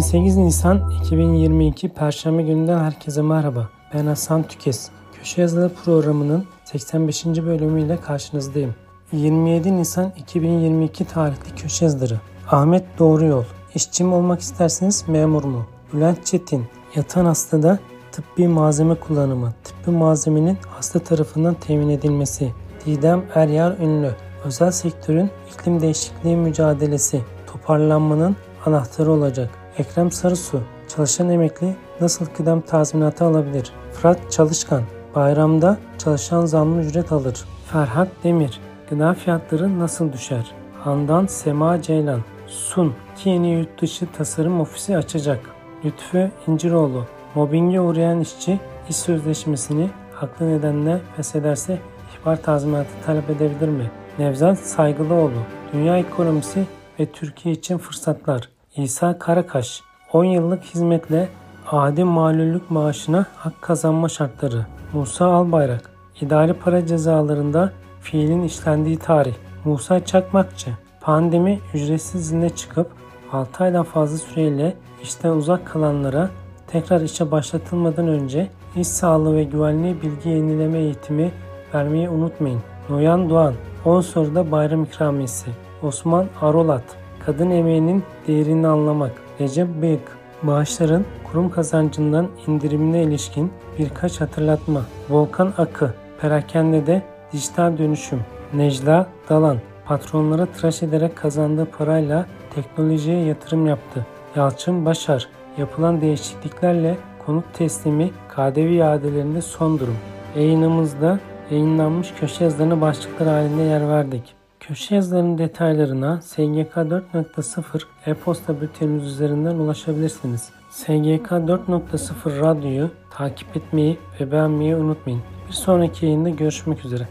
28 Nisan 2022 Perşembe gününden herkese merhaba. Ben Hasan Tükes. Köşe yazıları programının 85. bölümüyle karşınızdayım. 27 Nisan 2022 tarihli köşe yazıları. Ahmet Doğru Yol. İşçi mi olmak isterseniz memur mu? Bülent Çetin. Yatan hastada tıbbi malzeme kullanımı. Tıbbi malzemenin hasta tarafından temin edilmesi. Didem Eryar Ünlü. Özel sektörün iklim değişikliği mücadelesi. Toparlanmanın anahtarı olacak. Ekrem Sarısu, çalışan emekli nasıl kıdem tazminatı alabilir? Fırat Çalışkan, bayramda çalışan zamlı ücret alır. Ferhat Demir, gıda fiyatları nasıl düşer? Handan Sema Ceylan, Sun, ki yeni yurt dışı tasarım ofisi açacak. Lütfü İnciroğlu, mobbinge uğrayan işçi iş sözleşmesini haklı nedenle feshederse ihbar tazminatı talep edebilir mi? Nevzat Saygılıoğlu, dünya ekonomisi ve Türkiye için fırsatlar. İsa Karakaş, 10 yıllık hizmetle adi malüllük maaşına hak kazanma şartları. Musa Albayrak, idari para cezalarında fiilin işlendiği tarih. Musa Çakmakçı, pandemi ücretsiz izne çıkıp 6 aydan fazla süreyle işten uzak kalanlara tekrar işe başlatılmadan önce iş sağlığı ve güvenliği bilgi yenileme eğitimi vermeyi unutmayın. Noyan Doğan, 10 soruda bayram ikramiyesi. Osman Arolat, kadın emeğinin değerini anlamak. Recep Bıyık, maaşların kurum kazancından indirimine ilişkin birkaç hatırlatma. Volkan Akı, perakendede dijital dönüşüm. Necla Dalan, patronlara tıraş ederek kazandığı parayla teknolojiye yatırım yaptı. Yalçın Başar, yapılan değişikliklerle konut teslimi KDV iadelerinde son durum. Yayınımızda yayınlanmış köşe yazılarına başlıklar halinde yer verdik. Köşe yazılarının detaylarına SGK 4.0 e-posta bültenimiz üzerinden ulaşabilirsiniz. SGK 4.0 radyoyu takip etmeyi ve beğenmeyi unutmayın. Bir sonraki yayında görüşmek üzere.